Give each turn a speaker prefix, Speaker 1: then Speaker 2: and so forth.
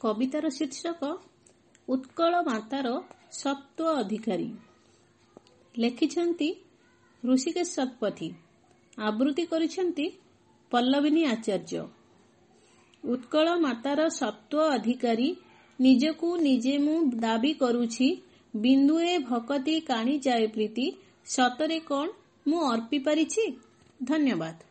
Speaker 1: କବିତାର ଶୀର୍ଷକ ଉତ୍କଳ ମାତାର ସତ୍ତ୍ୱ ଅଧିକାରୀ। ଲେଖିଛନ୍ତି ଋଷିକେଶ ଶତପଥୀ। ଆବୃତ୍ତି କରିଛନ୍ତି ପଲ୍ଲବିନୀ ଆଚାର୍ଯ୍ୟ। ଉତ୍କଳ ମାତାର ସତ୍ତ୍ୱ ଅଧିକାରୀ ନିଜକୁ ନିଜେ ମୁଁ ଦାବି କରୁଛି ବିନ୍ଦୁରେ ଭକତି କାଣି ଯାଏ ପ୍ରୀତି ସତରେ କ'ଣ ମୁଁ ଅର୍ପି ପାରିଛି? ଧନ୍ୟବାଦ।